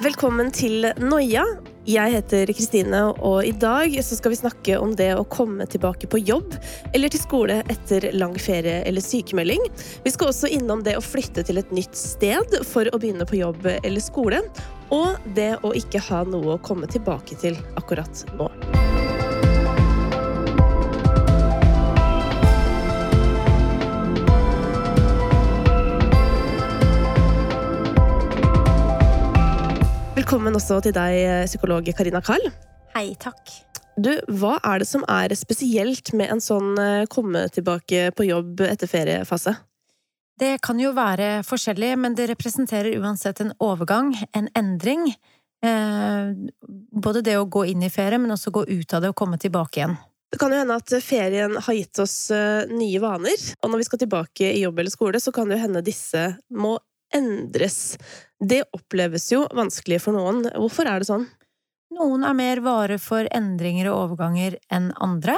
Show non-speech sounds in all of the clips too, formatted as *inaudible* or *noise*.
Velkommen til Noia. Jeg heter Kristine, og i dag skal vi snakke om det å komme tilbake på jobb eller til skole etter lang ferie eller sykemelding. Vi skal også innom det å flytte til et nytt sted for å begynne på jobb eller skole, og det å ikke ha noe å komme tilbake til akkurat nå. Velkommen også til deg, psykolog Karina Kahl. Hei, takk. Du, hva er det som er spesielt med en sånn eh, komme tilbake på jobb etter feriefase? Det kan jo være forskjellig, men det representerer uansett en overgang, en endring. Eh, både det å gå inn i ferie, men også gå ut av det og komme tilbake igjen. Det kan jo hende at ferien har gitt oss eh, nye vaner, og når vi skal tilbake i jobb eller skole, så kan det jo hende disse må endres. Det oppleves jo vanskelig for noen. Hvorfor er det sånn? Noen er mer vare for endringer og overganger enn andre.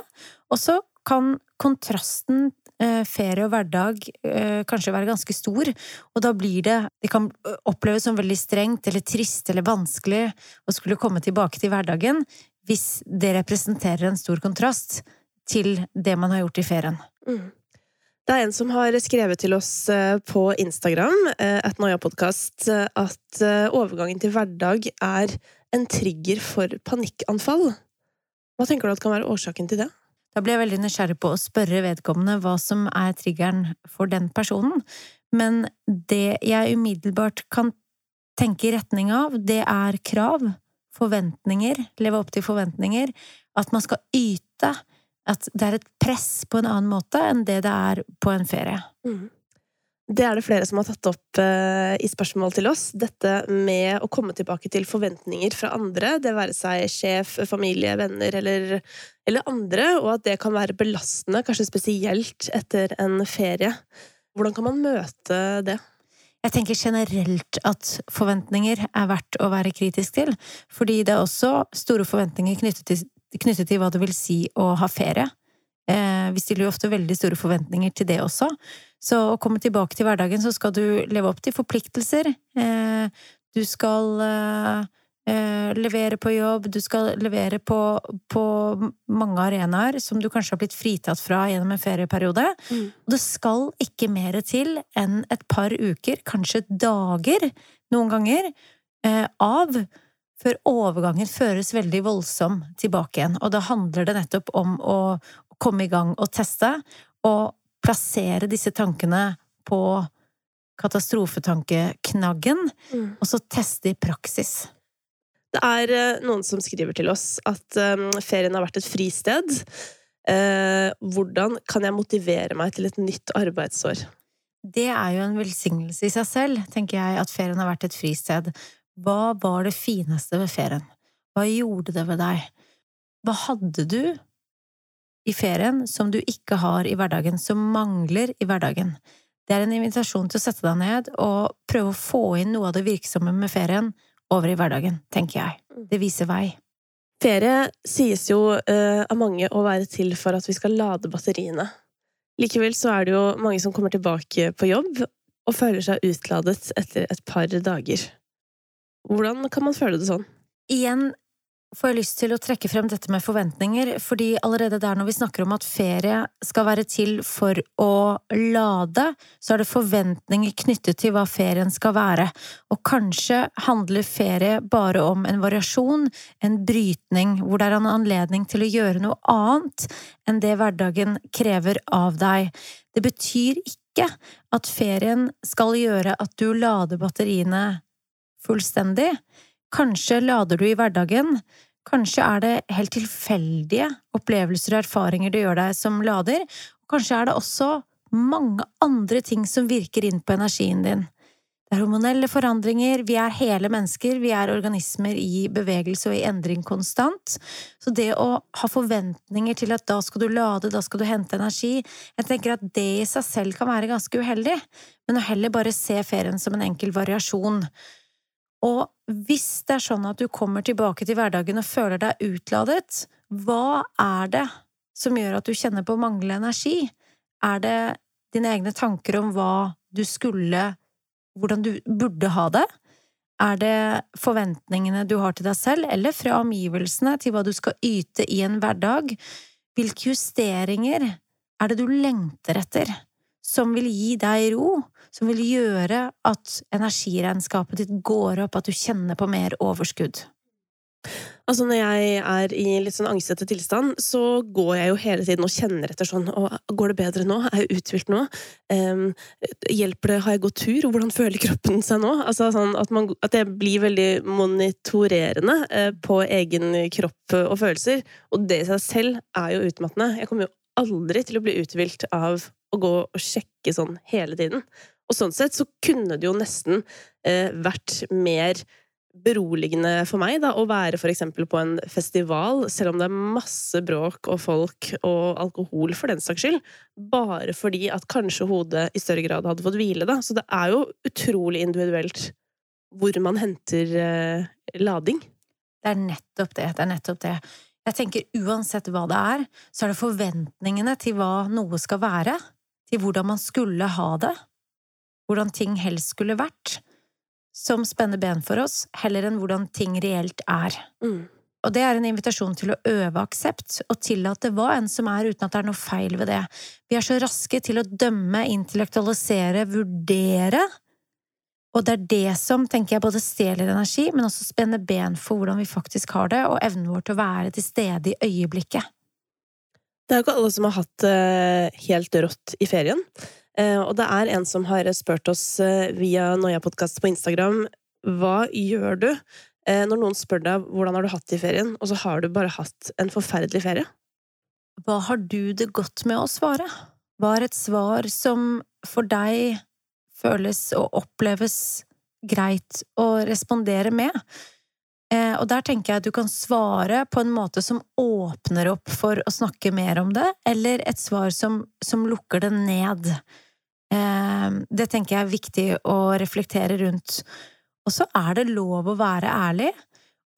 Og så kan kontrasten eh, ferie og hverdag eh, kanskje være ganske stor, og da blir det Det kan oppleves som veldig strengt eller trist eller vanskelig å skulle komme tilbake til hverdagen hvis det representerer en stor kontrast til det man har gjort i ferien. Mm. Det er en som har skrevet til oss eh, på Instagram, eh, at Noia-podkast, eh, at overgangen til hverdag er en trigger for panikkanfall. Hva tenker du at kan være årsaken til det? Da blir jeg veldig nysgjerrig på å spørre vedkommende hva som er triggeren for den personen, men det jeg umiddelbart kan tenke i retning av, det er krav, forventninger, leve opp til forventninger, at man skal yte, at det er et press på en annen måte enn det det er på en ferie. Mm. Det er det flere som har tatt opp uh, i spørsmål til oss. Dette med å komme tilbake til forventninger fra andre, det være seg sjef, familie, venner eller, eller andre, og at det kan være belastende, kanskje spesielt etter en ferie. Hvordan kan man møte det? Jeg tenker generelt at forventninger er verdt å være kritisk til, fordi det er også store forventninger knyttet til knyttet til hva det vil si å ha ferie. Eh, vi stiller jo ofte veldig store forventninger til det også. Så å komme tilbake til hverdagen, så skal du leve opp til forpliktelser. Eh, du skal eh, levere på jobb, du skal levere på, på, mange arenaer som du kanskje har blitt fritatt fra gjennom en ferieperiode. Mm. Og det skal ikke mer til enn et par uker, kanskje dager, noen ganger, av før overgangen føres veldig voldsom tilbake igjen. Og da handler det nettopp om å komme i gang og teste, og plassere disse tankene på katastrofetankeknaggen, mm. og så teste i praksis. Det er eh, noen som skriver til oss at um, ferien har vært et fristed. Uh, hvordan kan jeg motivere meg til et nytt arbeidsår? Det er jo en velsignelse i seg selv, tenker jeg, at ferien har vært et fristed. Hva var det fineste ved ferien? Hva gjorde det ved deg? Hva hadde du i ferien som du ikke har i hverdagen, som mangler i hverdagen? Det er en invitasjon til å sette deg ned og prøve å få inn noe av det virksomme med ferien over i hverdagen, tenker jeg. Det viser vei. Ferie sies jo uh, av mange å være til for at vi skal lade batteriene. Likevel så er det jo mange som kommer tilbake på jobb og føler seg utladet etter et par dager. Hvordan kan man føle det sånn? Igjen får jeg lyst til å trekke frem dette med forventninger, fordi allerede der når vi snakker om at ferie skal være til for å lade, så er det forventninger knyttet til hva ferien skal være, og kanskje handler ferie bare om en variasjon, en brytning, hvor det er en anledning til å gjøre noe annet enn det hverdagen krever av deg. Det betyr ikke at ferien skal gjøre at du lader batteriene fullstendig. Kanskje lader du i hverdagen. Kanskje er det helt tilfeldige opplevelser og erfaringer du gjør deg som lader. Kanskje er det også mange andre ting som virker inn på energien din. Det er hormonelle forandringer, vi er hele mennesker, vi er organismer i bevegelse og i endring konstant. Så det å ha forventninger til at da skal du lade, da skal du hente energi, jeg tenker at det i seg selv kan være ganske uheldig, men å heller bare se ferien som en enkel variasjon. Og hvis det er sånn at du kommer tilbake til hverdagen og føler deg utladet, hva er det som gjør at du kjenner på manglende energi? Er det dine egne tanker om hva du skulle… hvordan du burde ha det? Er det forventningene du har til deg selv, eller fra omgivelsene til hva du skal yte i en hverdag? Hvilke justeringer er det du lengter etter, som vil gi deg ro, som vil gjøre at energiregnskapet ditt går opp, at du kjenner på mer overskudd? Altså Når jeg er i litt sånn angstete tilstand, så går jeg jo hele tiden og kjenner etter sånn Går det bedre nå? Er jeg uthvilt nå? Um, hjelper det? Har jeg gått tur? Hvordan føler kroppen seg nå? Altså sånn at, man, at jeg blir veldig monitorerende uh, på egen kropp og følelser. Og det i seg selv er jo utmattende. Jeg kommer jo aldri til å bli uthvilt av å gå og sjekke sånn hele tiden. Og sånn sett så kunne det jo nesten eh, vært mer beroligende for meg da, å være eksempel på en festival, selv om det er masse bråk og folk og alkohol for den saks skyld, bare fordi at kanskje hodet i større grad hadde fått hvile, da. Så det er jo utrolig individuelt hvor man henter eh, lading. Det er nettopp det. Det er nettopp det. Jeg tenker uansett hva det er, så er det forventningene til hva noe skal være, til hvordan man skulle ha det, hvordan ting helst skulle vært som spenner ben for oss, heller enn hvordan ting reelt er. Mm. Og det er en invitasjon til å øve aksept, og tillate hva enn som er, uten at det er noe feil ved det. Vi er så raske til å dømme, intellektualisere, vurdere, og det er det som, tenker jeg, både stjeler energi, men også spenner ben for hvordan vi faktisk har det, og evnen vår til å være til stede i øyeblikket. Det er jo ikke alle som har hatt det eh, helt rått i ferien. Eh, og det er en som har spurt oss eh, via Noia-podkast på Instagram hva gjør du eh, når noen spør deg hvordan har du hatt det i ferien, og så har du bare hatt en forferdelig ferie? Hva har du det godt med å svare? Hva er et svar som for deg føles og oppleves greit å respondere med? Og der tenker jeg at du kan svare på en måte som åpner opp for å snakke mer om det, eller et svar som, som lukker det ned. Ehm, det tenker jeg er viktig å reflektere rundt. Og så er det lov å være ærlig,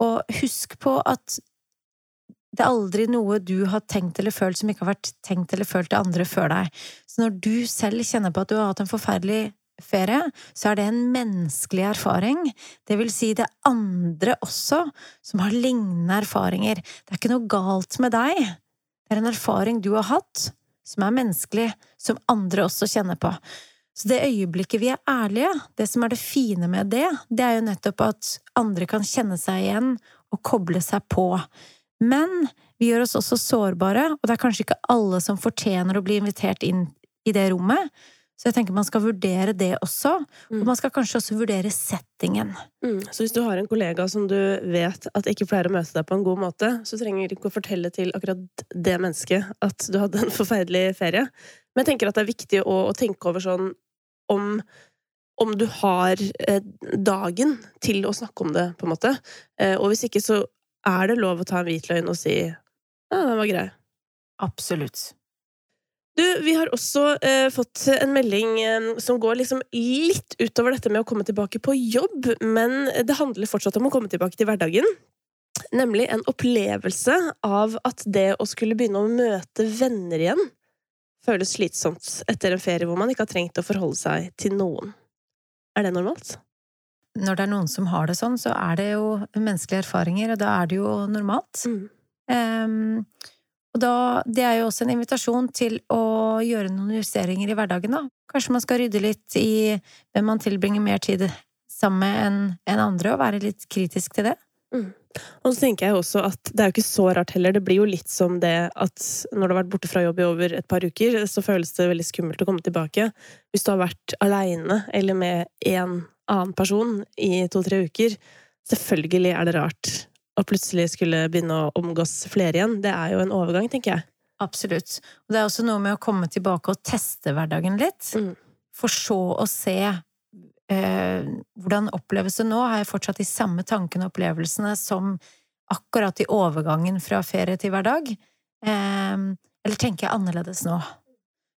og husk på at det er aldri noe du har tenkt eller følt som ikke har vært tenkt eller følt til andre før deg. Så når du selv kjenner på at du har hatt en forferdelig ferie, så er det en menneskelig erfaring. Det vil si det er andre også som har lignende erfaringer. Det er ikke noe galt med deg. Det er en erfaring du har hatt, som er menneskelig, som andre også kjenner på. Så det øyeblikket vi er ærlige, det som er det fine med det, det er jo nettopp at andre kan kjenne seg igjen og koble seg på. Men vi gjør oss også sårbare, og det er kanskje ikke alle som fortjener å bli invitert inn i det rommet. Så jeg tenker man skal vurdere det også, mm. og man skal kanskje også vurdere settingen. Mm. Så hvis du har en kollega som du vet at ikke pleier å møte deg på en god måte, så trenger du ikke å fortelle til akkurat det mennesket at du hadde en *laughs* forferdelig ferie. Men jeg tenker at det er viktig å, å tenke over sånn om om du har eh, dagen til å snakke om det, på en måte. Eh, og hvis ikke, så er det lov å ta en hvitløgn og si ja, den var grei. Absolutt. Du, vi har også eh, fått en melding eh, som går liksom litt utover dette med å komme tilbake på jobb, men det handler fortsatt om å komme tilbake til hverdagen. Nemlig en opplevelse av at det å skulle begynne å møte venner igjen føles slitsomt etter en ferie hvor man ikke har trengt å forholde seg til noen. Er det normalt? Når det er noen som har det sånn, så er det jo menneskelige erfaringer, og da er det jo normalt. Mm. Um, og da, det er jo også en invitasjon til å gjøre noen justeringer i hverdagen, da. Kanskje man skal rydde litt i hvem man tilbringer mer tid sammen med enn en andre, og være litt kritisk til det. Mm. Og så tenker jeg også at det er jo ikke så rart heller. Det blir jo litt som det at når du har vært borte fra jobb i over et par uker, så føles det veldig skummelt å komme tilbake. Hvis du har vært aleine eller med en annen person i to-tre uker, selvfølgelig er det rart og plutselig skulle begynne å omgås flere igjen, det er jo en overgang, tenker jeg. Absolutt. Og det er også noe med å komme tilbake og teste hverdagen litt. Mm. For så å se eh, hvordan oppleves det nå? Har jeg fortsatt de samme tankene og opplevelsene som akkurat i overgangen fra ferie til hverdag? Eh, eller tenker jeg annerledes nå?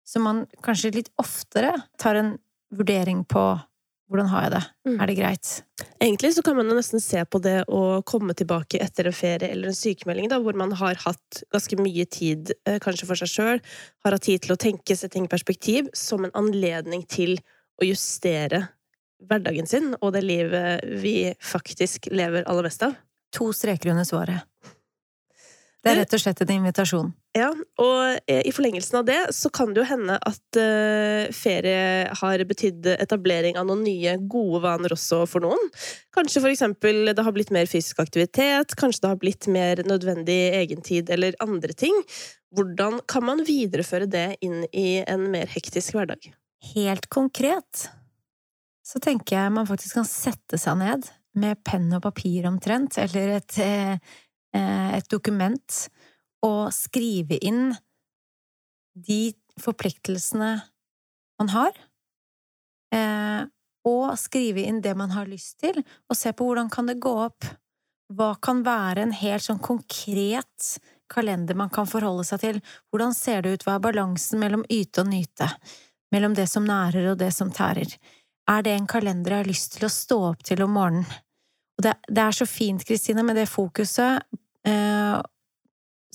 Så man kanskje litt oftere tar en vurdering på hvordan har jeg det? Mm. Er det greit? Egentlig så kan man nesten se på det å komme tilbake etter en ferie eller en sykemelding, da, hvor man har hatt ganske mye tid eh, kanskje for seg sjøl, har hatt tid til å tenke, seg ting i perspektiv, som en anledning til å justere hverdagen sin og det livet vi faktisk lever aller mest av? To streker under svaret. Det er rett og slett en invitasjon. Ja, og eh, i forlengelsen av det så kan det jo hende at uh, ferie har betydd etablering av noen nye gode vaner også for noen. Kanskje eksempel det har blitt mer fysisk aktivitet, kanskje det har blitt mer nødvendig egentid eller andre ting. Hvordan kan man videreføre det inn i en mer hektisk hverdag? Helt konkret så tenker jeg man faktisk kan sette seg ned med penn og papir omtrent, eller et, eh, et dokument, og skrive inn de forpliktelsene man har, eh, og skrive inn det man har lyst til, og se på hvordan kan det gå opp. Hva kan være en helt sånn konkret kalender man kan forholde seg til? Hvordan ser det ut? Hva er balansen mellom yte og nyte? Mellom det som nærer og det som tærer? Er det en kalender jeg har lyst til å stå opp til om morgenen? Og det, det er så fint, Kristine, med det fokuset eh,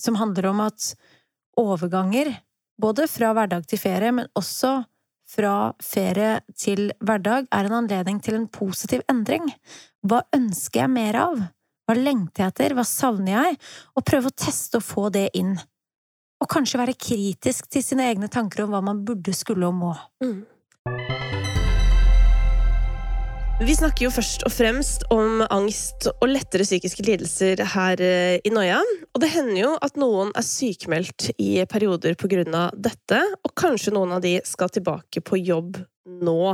som handler om at overganger, både fra hverdag til ferie, men også fra ferie til hverdag, er en anledning til en positiv endring. Hva ønsker jeg mer av? Hva lengter jeg etter? Hva savner jeg? Og prøve å teste og få det inn. Og kanskje være kritisk til sine egne tanker om hva man burde, skulle og må. Mm. Vi snakker jo først og fremst om angst og lettere psykiske lidelser her eh, i Noia. Og det hender jo at noen er sykemeldt i perioder av dette, og kanskje noen av de skal tilbake på jobb nå.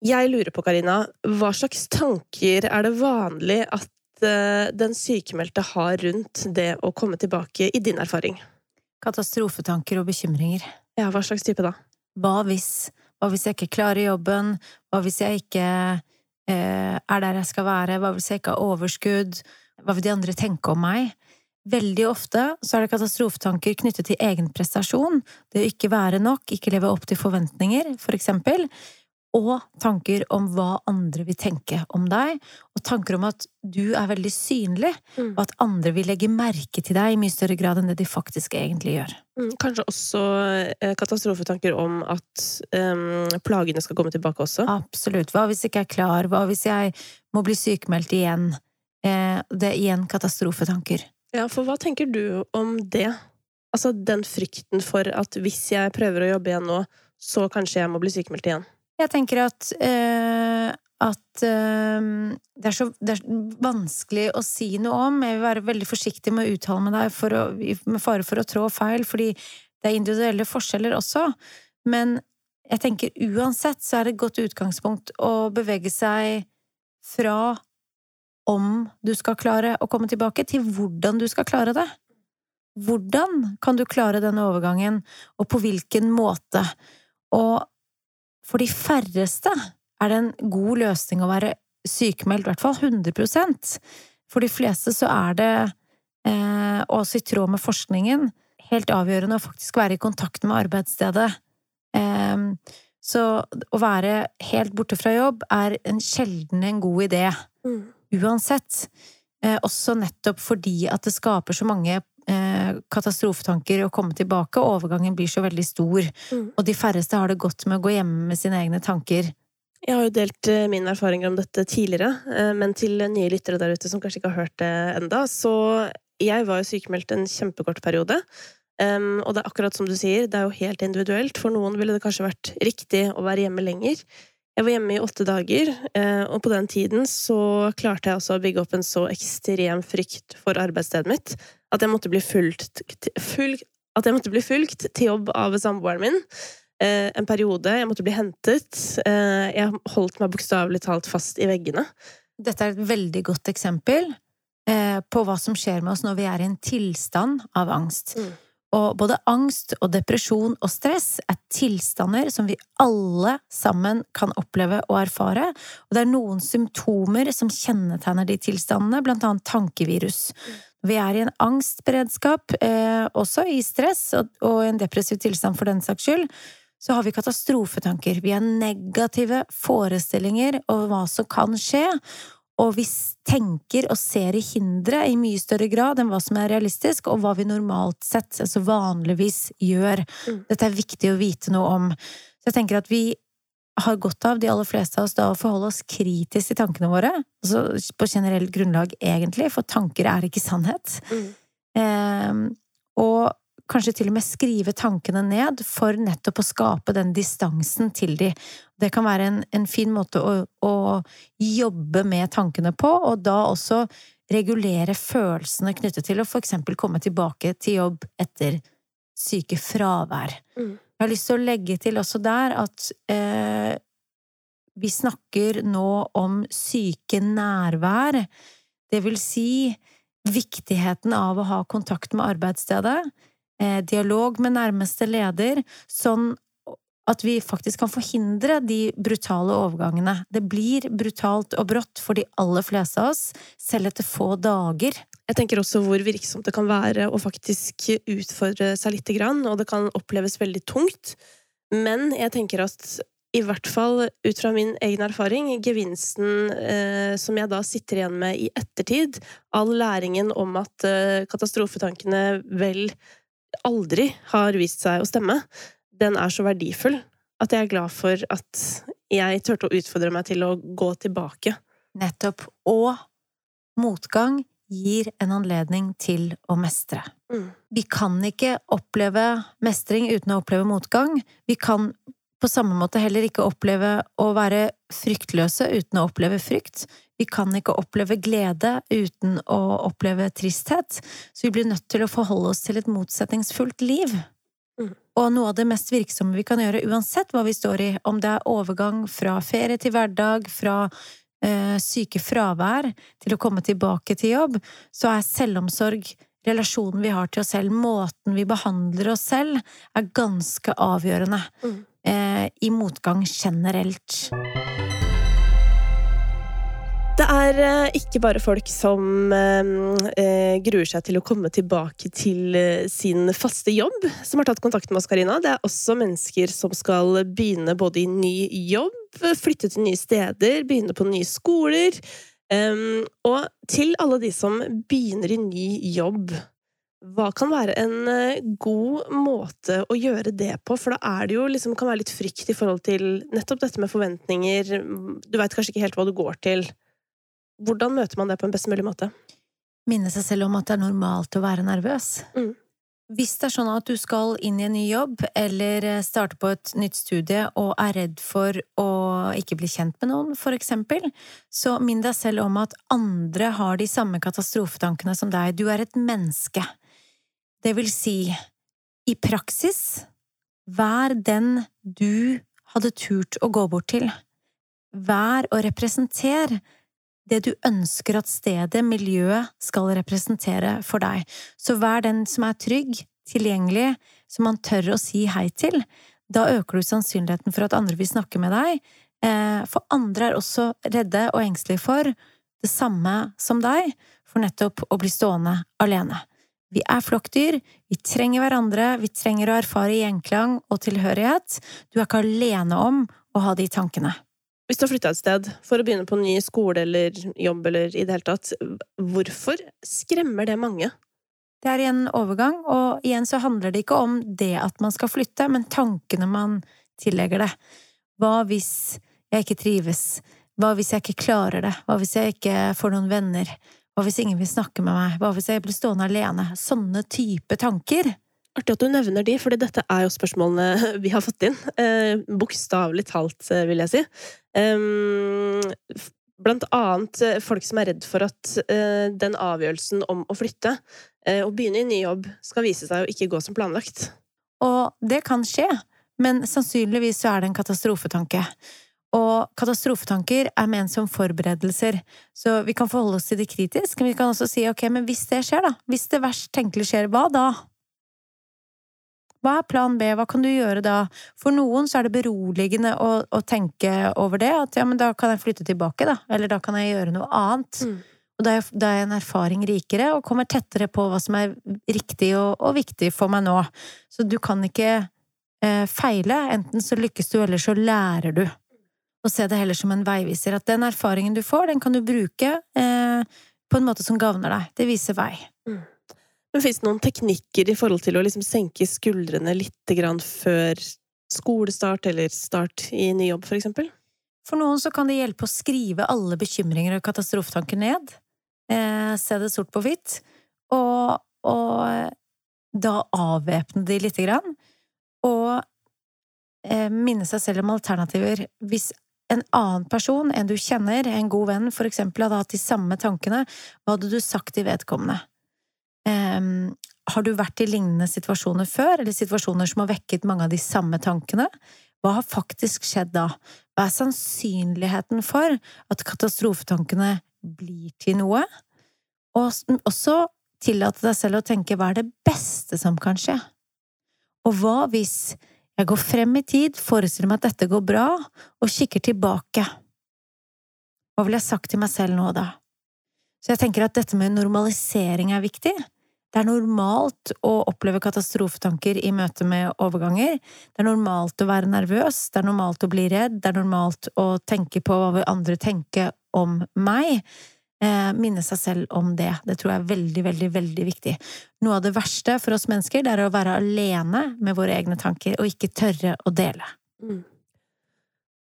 Jeg lurer på, Karina, hva slags tanker er det vanlig at eh, den sykemeldte har rundt det å komme tilbake, i din erfaring? Katastrofetanker og bekymringer. Ja, hva slags type da? Hva hvis? Hva hvis jeg ikke klarer jobben? Hva hvis jeg ikke eh, er der jeg skal være? Hva hvis jeg ikke har overskudd? Hva vil de andre tenke om meg? Veldig ofte så er det katastrofetanker knyttet til egen prestasjon, det å ikke være nok, ikke leve opp til forventninger, for eksempel, og tanker om hva andre vil tenke om deg, og tanker om at du er veldig synlig, mm. og at andre vil legge merke til deg i mye større grad enn det de faktisk egentlig gjør. Mm, kanskje også eh, katastrofetanker om at um, plagene skal komme tilbake også? Absolutt. Hva hvis jeg ikke er klar? Hva hvis jeg må bli sykemeldt igjen? Eh, det er igjen katastrofetanker. Ja, for hva tenker du om det? Altså den frykten for at hvis jeg prøver å jobbe igjen nå, så kanskje jeg må bli sykemeldt igjen? Jeg tenker at uh, at uh, det, er så, det, er vanskelig å si noe om. Jeg vil være veldig forsiktig med å uttale med deg å, med fare for å trå feil, fordi det er individuelle forskjeller også. Men jeg tenker uansett så er det et godt utgangspunkt å bevege seg fra om du skal klare å komme tilbake, til hvordan du skal klare det. Hvordan kan du klare denne overgangen, og på hvilken måte? Og for de færreste er det en god løsning å være sykemeldt, i hvert fall 100% For de fleste så er det, eh, også i tråd med forskningen, helt avgjørende å faktisk være i kontakt med arbeidsstedet. Eh, så å være helt borte fra jobb er en sjelden en god idé. Mm. Uansett. Eh, også nettopp fordi at det skaper så mange katastrofetanker å komme tilbake, overgangen blir så veldig stor. Mm. Og de færreste har det godt med å gå hjemme med sine egne tanker. Jeg har jo delt eh, mine erfaringer om dette tidligere, eh, men til nye lyttere der ute som kanskje ikke har hørt det enda, så jeg var jo sykemeldt en kjempekort periode. Og det er akkurat som du sier, det er jo helt individuelt. For noen ville det kanskje vært riktig å være hjemme lenger. Jeg var hjemme i åtte dager, og på den tiden så klarte jeg også å bygge opp en så ekstrem frykt for arbeidsstedet mitt at jeg måtte bli fulgt, full, at jeg måtte bli fulgt til jobb av samboeren min. Eh, en periode. Jeg måtte bli hentet. Eh, jeg holdt meg bokstavelig talt fast i veggene. Dette er et veldig godt eksempel eh, på hva som skjer med oss når vi er i en tilstand av angst. Mm. Og både angst og depresjon og stress er tilstander som vi alle sammen kan oppleve og erfare, og det er noen symptomer som kjennetegner de tilstandene, blant annet tankevirus. Vi er i en angstberedskap, eh, også i stress og, og en depressiv tilstand for den saks skyld. Så har vi katastrofetanker. Vi har negative forestillinger over hva som kan skje, og vi tenker og ser i hindre i mye større grad enn hva som er realistisk, og hva vi normalt sett, altså vanligvis, gjør. Mm. Dette er viktig å vite noe om. Så jeg tenker at vi har godt av, de aller fleste av oss, da å forholde oss kritisk til tankene våre. Altså på generelt grunnlag, egentlig, for tanker er ikke sannhet. Mm. Eh, og kanskje til og med skrive tankene ned for nettopp å skape den distansen til de. Det kan være en, en fin måte å, å, jobbe med tankene på, og da også regulere følelsene knyttet til å for eksempel komme tilbake til jobb etter sykefravær. Mm. Jeg har lyst til å legge til også der at eh, vi snakker nå om syke nærvær, det vil si viktigheten av å ha kontakt med arbeidsstedet, eh, dialog med nærmeste leder, sånn at vi faktisk kan forhindre de brutale overgangene. Det blir brutalt og brått for de aller fleste av oss, selv etter få dager. Jeg tenker også hvor virksomt det kan være å faktisk utfordre seg lite grann, og det kan oppleves veldig tungt. Men jeg tenker at i hvert fall ut fra min egen erfaring, gevinsten eh, som jeg da sitter igjen med i ettertid, all læringen om at eh, katastrofetankene vel aldri har vist seg å stemme, den er så verdifull at jeg er glad for at jeg turte å utfordre meg til å gå tilbake. Nettopp. Og motgang gir en anledning til å mestre. Mm. Vi kan ikke oppleve mestring uten å oppleve motgang. Vi kan på samme måte heller ikke oppleve å være fryktløse uten å oppleve frykt. Vi kan ikke oppleve glede uten å oppleve tristhet, så vi blir nødt til å forholde oss til et motsetningsfullt liv. Mm. Og noe av det mest virksomme vi kan gjøre uansett hva vi står i, om det er overgang fra ferie til hverdag, fra sykefravær til å komme tilbake til jobb, så er selvomsorg relasjonen vi har til oss selv, måten vi behandler oss selv, er ganske avgjørende Mm. eh, i motgang generelt. Det er eh, ikke bare folk som eh, eh, gruer seg til å komme tilbake til eh, sin faste jobb, som har tatt kontakt med oss, Karina. Det er også mennesker som skal begynne både i ny jobb, flytte til nye steder, begynne på nye skoler. Um, og til alle de som begynner i ny jobb, hva kan være en eh, god måte å gjøre det på? For da er det jo liksom, kan være litt frykt i forhold til nettopp dette med forventninger. Du veit kanskje ikke helt hva du går til. Hvordan møter man det på en best mulig måte? Minne seg selv om at det er normalt å være nervøs. Mm. Hvis det er sånn at du skal inn i en ny jobb, eller eh, starte på et nytt studie og er redd for å ikke bli kjent med noen, for eksempel, så minn deg selv om at andre har de samme katastrofetankene som deg. Du er et menneske. Det vil si, i praksis, vær den du hadde turt å gå bort til. Vær og representer det du ønsker at stedet, miljøet, skal representere for deg. Så vær den som er trygg, tilgjengelig, som man tør å si hei til. Da øker du sannsynligheten for at andre vil snakke med deg, eh, for andre er også redde og engstelige for det samme som deg, for nettopp å bli stående alene. Vi er flokkdyr, vi trenger hverandre, vi trenger å erfare gjenklang og tilhørighet. Du er ikke alene om å ha de tankene. Hvis du har flytta et sted for å begynne på ny skole eller jobb eller i det hele tatt, hvorfor skremmer det mange? Det er en overgang, og igjen så handler det ikke om det at man skal flytte, men tankene man tillegger det. Hva hvis jeg ikke trives? Hva hvis jeg ikke klarer det? Hva hvis jeg ikke får noen venner? Hva hvis ingen vil snakke med meg? Hva hvis jeg blir stående alene? Sånne type tanker. Artig at du nevner de, for dette er jo spørsmålene *laughs* vi har fått inn. Eh, Bokstavelig talt, eh, vil jeg si. Um, blant annet eh, folk som er redd for at eh, den avgjørelsen om å flytte eh, og begynne i ny jobb skal vise seg å ikke gå som planlagt. Og det kan skje, men sannsynligvis så er det en katastrofetanke. Og katastrofetanker er ment som forberedelser, så vi kan forholde oss til det kritisk, men vi kan også si ok, men hvis det skjer, da, hvis det verst tenkelige skjer, hva da? Hva er plan B, hva kan du gjøre da? For noen så er det beroligende å, å tenke over det, at ja, men da kan jeg flytte tilbake, da, eller da kan jeg gjøre noe annet. Mm. Og da er, da er jeg en erfaring rikere, og kommer tettere på hva som er riktig og, og viktig for meg nå. Så du kan ikke eh, feile, enten så lykkes du, eller så lærer du. Og se det heller som en veiviser, at den erfaringen du får, den kan du bruke eh, på en måte som gagner deg. Det viser vei. Men fins det noen teknikker i forhold til å liksom senke skuldrene litt før skolestart eller start i ny jobb, for eksempel? For noen så kan det hjelpe å skrive alle bekymringer og katastrofetanker ned. Eh, se det sort på hvitt. Og, og da avvæpne de lite grann. Og eh, minne seg selv om alternativer. Hvis en annen person, enn du kjenner, en god venn, for eksempel, hadde hatt de samme tankene, hva hadde du sagt til vedkommende? Um, har du vært i lignende situasjoner før, eller situasjoner som har vekket mange av de samme tankene? Hva har faktisk skjedd da? Hva er sannsynligheten for at katastrofetankene blir til noe? Og også tillate deg selv å tenke hva er det beste som kan skje? Og hva hvis jeg går frem i tid, forestiller meg at dette går bra, og kikker tilbake? Hva ville jeg sagt til meg selv nå, da? Så jeg tenker at dette med normalisering er viktig. Det er normalt å oppleve katastrofetanker i møte med overganger. Det er normalt å være nervøs, det er normalt å bli redd, det er normalt å tenke på hva andre tenker om meg. Eh, minne seg selv om det. Det tror jeg er veldig, veldig, veldig viktig. Noe av det verste for oss mennesker, det er å være alene med våre egne tanker, og ikke tørre å dele. Mm.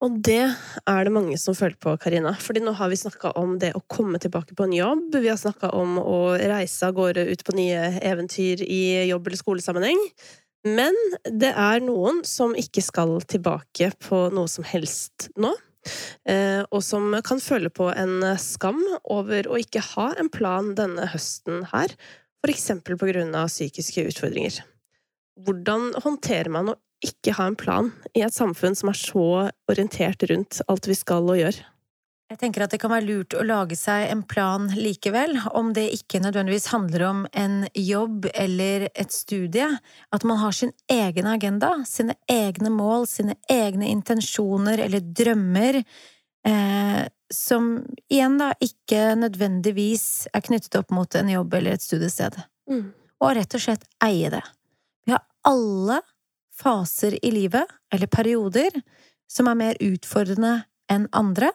Og det er det mange som føler på, Karina. Fordi nå har vi snakka om det å komme tilbake på en jobb. Vi har snakka om å reise av gårde ut på nye eventyr i jobb- eller skolesammenheng. Men det er noen som ikke skal tilbake på noe som helst nå. Eh, og som kan føle på en skam over å ikke ha en plan denne høsten her, for eksempel på grunn av psykiske utfordringer. Hvordan håndterer man å ikke ha en plan i et samfunn som er så orientert rundt alt vi skal og gjør. Jeg tenker at det kan være lurt å lage seg en plan likevel, om det ikke nødvendigvis handler om en jobb eller et studie. At man har sin egen agenda, sine egne mål, sine egne intensjoner eller drømmer, eh, som igjen da ikke nødvendigvis er knyttet opp mot en jobb eller et studiested. Mm. Og rett og slett eie det. Vi har alle faser i livet, eller perioder, som er mer utfordrende enn andre.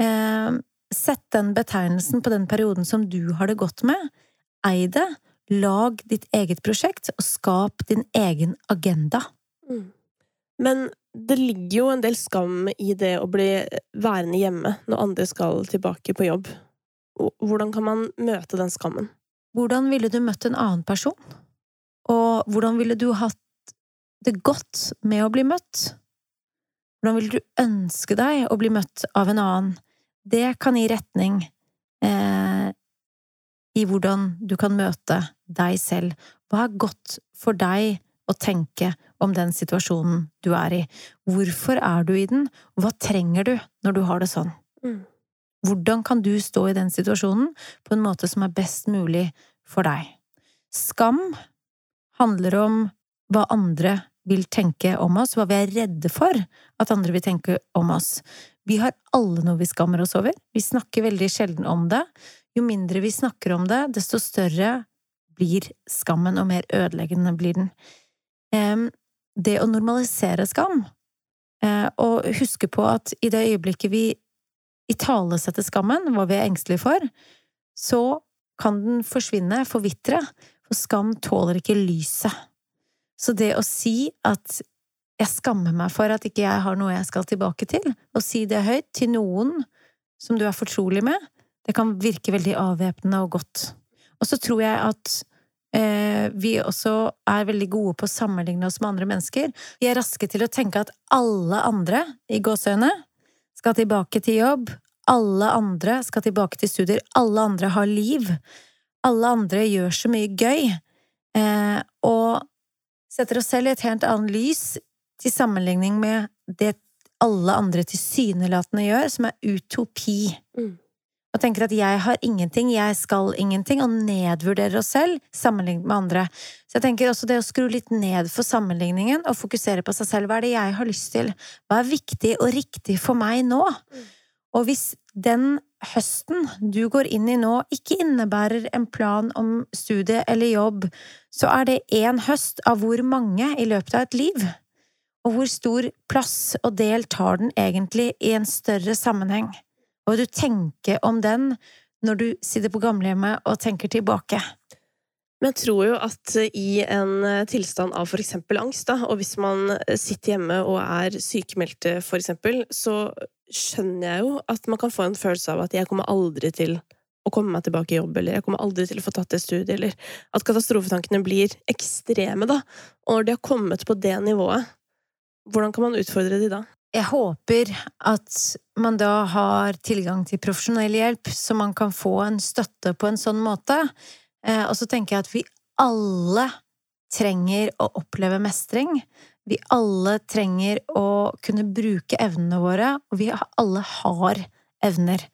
Eh, sett den betegnelsen på den perioden som du har det godt med. Ei det. Lag ditt eget prosjekt, og skap din egen agenda. Mm. Men det ligger jo en del skam i det å bli værende hjemme når andre skal tilbake på jobb. Hvordan kan man møte den skammen? Hvordan ville du møtt en annen person? Og hvordan ville du hatt det godt med å bli møtt? Hvordan vil du ønske deg å bli møtt av en annen? Det kan gi retning eh, i hvordan du kan møte deg selv. Hva er godt for deg å tenke om den situasjonen du er i? Hvorfor er du i den, hva trenger du når du har det sånn? Mm. Hvordan kan du stå i den situasjonen på en måte som er best mulig for deg? Skam handler om hva andre vil tenke om oss, hva vi er redde for at andre vil tenke om oss. Vi har alle noe vi skammer oss over. Vi snakker veldig sjelden om det. Jo mindre vi snakker om det, desto større blir skammen, og mer ødeleggende blir den. Det å normalisere skam, eh, og huske på at i det øyeblikket vi italesetter skammen, hva vi er engstelige for, så kan den forsvinne, forvitre, for skam tåler ikke lyset. Så det å si at jeg skammer meg for at ikke jeg har noe jeg skal tilbake til, og si det høyt til noen som du er fortrolig med, det kan virke veldig avvæpnende og godt. Og så tror jeg at eh, vi også er veldig gode på å sammenligne oss med andre mennesker. Vi er raske til å tenke at alle andre, i gåsehøyne, skal tilbake til jobb, alle andre skal tilbake til studier, alle andre har liv, alle andre gjør så mye gøy, eh, og setter oss selv i et helt annet lys til sammenligning med det alle andre tilsynelatende gjør, som er utopi. Mm. Og tenker at jeg har ingenting, jeg skal ingenting, og nedvurderer oss selv sammenlignet med andre. Så jeg tenker også det å skru litt ned for sammenligningen og fokusere på seg selv. Hva er det jeg har lyst til? Hva er viktig og riktig for meg nå? Mm. Og hvis den høsten du går inn i nå, ikke innebærer en plan om studie eller jobb, så er det én høst av hvor mange i løpet av et liv? Og hvor stor plass og del tar den egentlig i en større sammenheng? Vil du tenke om den når du sitter på gamlehjemmet og tenker tilbake? Men jeg tror jo at i en tilstand av eksempel angst, da, og hvis man sitter hjemme og er sykemeldte, eksempel, så skjønner jeg jo at man kan få en følelse av at jeg kommer aldri til å komme meg tilbake i jobb, eller jeg kommer aldri til å få tatt det studiet, eller at katastrofetankene blir ekstreme, da. Og når de har kommet på det nivået, hvordan kan man utfordre de da? Jeg håper at man da har tilgang til profesjonell hjelp, så man kan få en støtte på en sånn måte. Eh, og så tenker jeg at vi alle trenger å oppleve mestring. Vi alle trenger å kunne bruke evnene våre, og vi alle har evner.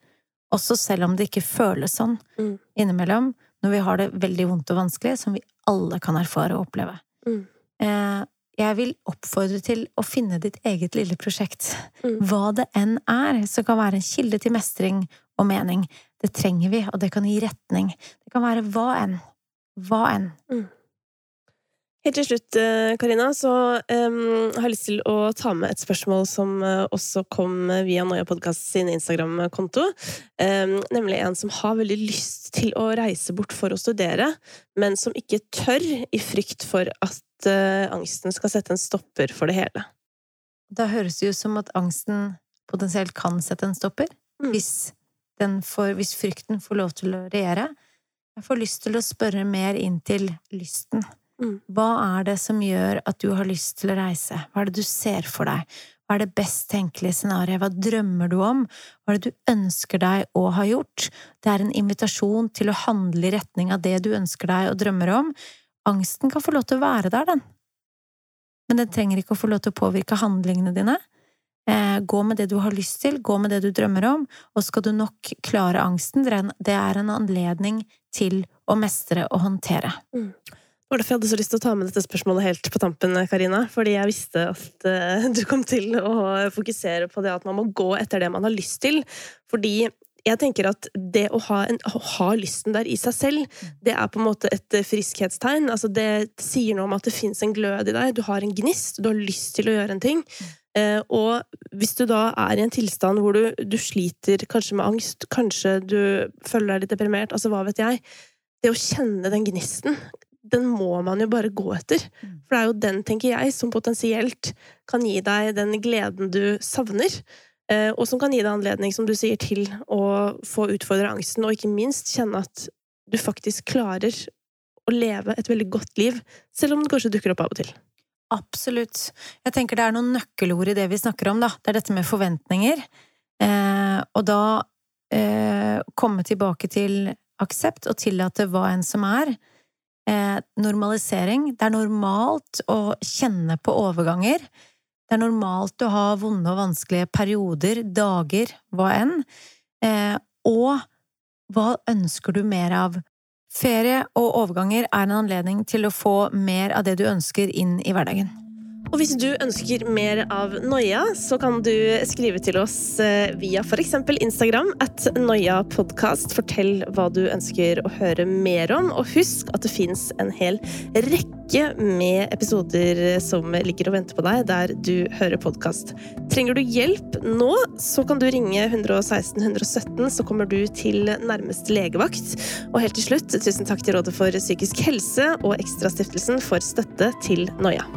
Også selv om det ikke føles sånn mm. innimellom, når vi har det veldig vondt og vanskelig, som vi alle kan erfare og oppleve. Mm. Eh, jeg vil oppfordre til å finne ditt eget lille prosjekt. Mm. Hva det enn er, som kan være en kilde til mestring og mening. Det trenger vi, og det kan gi retning. Det kan være hva enn. Hva enn. Mm. Helt til slutt, eh, Karina, så um, har jeg lyst til å ta med et spørsmål som uh, også kom via Noia Podkast sin Instagram-konto. Um, nemlig en som har veldig lyst til å reise bort for å studere, men som ikke tør i frykt for at uh, angsten skal sette en stopper for det hele. Da høres det ut som at angsten potensielt kan sette en stopper, mm. hvis, får, hvis frykten får lov til å regjere. Jeg får lyst til å spørre mer inn til lysten. Mm. Hva er det som gjør at du har lyst til å reise? Hva er det du ser for deg? Hva er det best tenkelige scenarioet? Hva drømmer du om? Hva er det du ønsker deg å ha gjort? Det er en invitasjon til å handle i retning av det du ønsker deg og drømmer om. Angsten kan få lov til å være der, den. Men den trenger ikke å få lov til å påvirke handlingene dine. Eh, gå med det du har lyst til, gå med det du drømmer om, og skal du nok klare angsten. Det er en anledning til å mestre og håndtere. Mm var derfor jeg hadde så lyst til å ta med dette spørsmålet helt på tampen, Karina. Fordi jeg visste at uh, du kom til å fokusere på det at man må gå etter det man har lyst til. Fordi jeg tenker at det å ha, en, å ha lysten der i seg selv, det er på en måte et friskhetstegn. Altså det sier noe om at det fins en glød i deg. Du har en gnist, du har lyst til å gjøre en ting. Uh, og hvis du da er i en tilstand hvor du, du sliter kanskje med angst, kanskje du føler deg litt deprimert, altså hva vet jeg Det å kjenne den gnisten, den må man jo bare gå etter. Mm. For det er jo den, tenker jeg, som potensielt kan gi deg den gleden du savner. Eh, og som kan gi deg anledning, som du sier, til å få utfordre angsten, og ikke minst kjenne at du faktisk klarer å leve et veldig godt liv, selv om det kanskje dukker opp av og til. Absolutt. Jeg tenker det er noen nøkkelord i det vi snakker om, da. Det er dette med forventninger. Eh, og da eh, komme tilbake til aksept og tillate hva enn som er eh, normalisering. Det er normalt å kjenne på overganger. Det er normalt å ha vonde og vanskelige perioder, dager, hva enn. Eh, og hva ønsker du mer av? Ferie og overganger er en anledning til å få mer av det du ønsker inn i hverdagen. Og hvis du ønsker mer av Noia, så kan du skrive til oss eh, via f.eks. Instagram at Noia podkast. Fortell hva du ønsker å høre mer om, og husk at det fins en hel rekke med episoder som ligger og venter på deg der du hører podkast. Trenger du hjelp nå, så kan du ringe 116 117, så kommer du til nærmeste legevakt. Og helt til slutt, tusen takk til Rådet for psykisk helse og Ekstrastiftelsen for støtte til Noia.